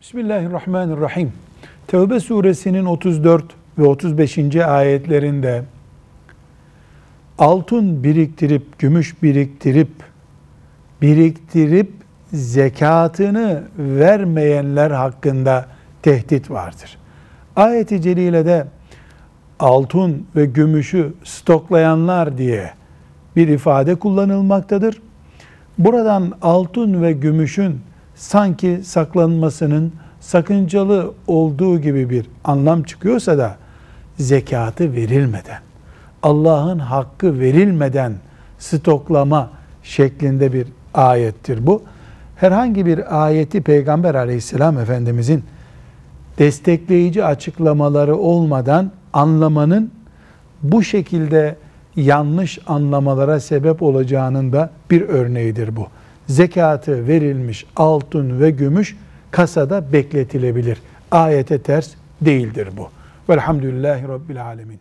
Bismillahirrahmanirrahim. Tevbe suresinin 34 ve 35. ayetlerinde altın biriktirip, gümüş biriktirip, biriktirip zekatını vermeyenler hakkında tehdit vardır. Ayet-i celilede altın ve gümüşü stoklayanlar diye bir ifade kullanılmaktadır. Buradan altın ve gümüşün sanki saklanmasının sakıncalı olduğu gibi bir anlam çıkıyorsa da zekatı verilmeden, Allah'ın hakkı verilmeden stoklama şeklinde bir ayettir bu. Herhangi bir ayeti Peygamber aleyhisselam Efendimizin destekleyici açıklamaları olmadan anlamanın bu şekilde yanlış anlamalara sebep olacağının da bir örneğidir bu. Zekatı verilmiş altın ve gümüş kasada bekletilebilir. Ayete ters değildir bu. Velhamdülillahi Rabbil Alemin.